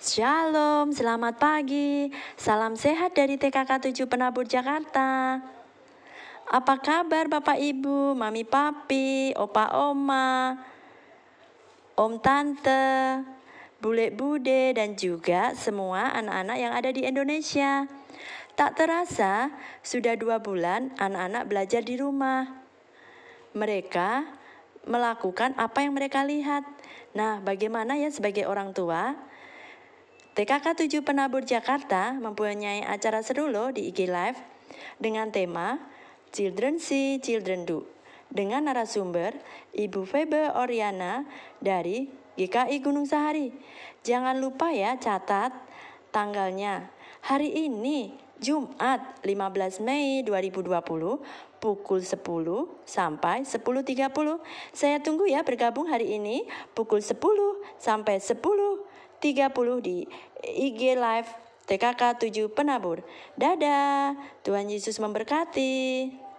Shalom, selamat pagi. Salam sehat dari TKK 7 Penabur Jakarta. Apa kabar Bapak Ibu, Mami Papi, Opa Oma, Om Tante, Bule Bude, dan juga semua anak-anak yang ada di Indonesia. Tak terasa, sudah dua bulan anak-anak belajar di rumah. Mereka melakukan apa yang mereka lihat. Nah, bagaimana ya sebagai orang tua? TKK 7 Penabur Jakarta mempunyai acara seru loh di IG Live dengan tema Children See, Children Do dengan narasumber Ibu Febe Oriana dari GKI Gunung Sahari. Jangan lupa ya catat tanggalnya. Hari ini Jumat 15 Mei 2020 pukul 10 sampai 10.30. Saya tunggu ya bergabung hari ini pukul 10 sampai 10 30 di IG Live TKK 7 Penabur. Dadah, Tuhan Yesus memberkati.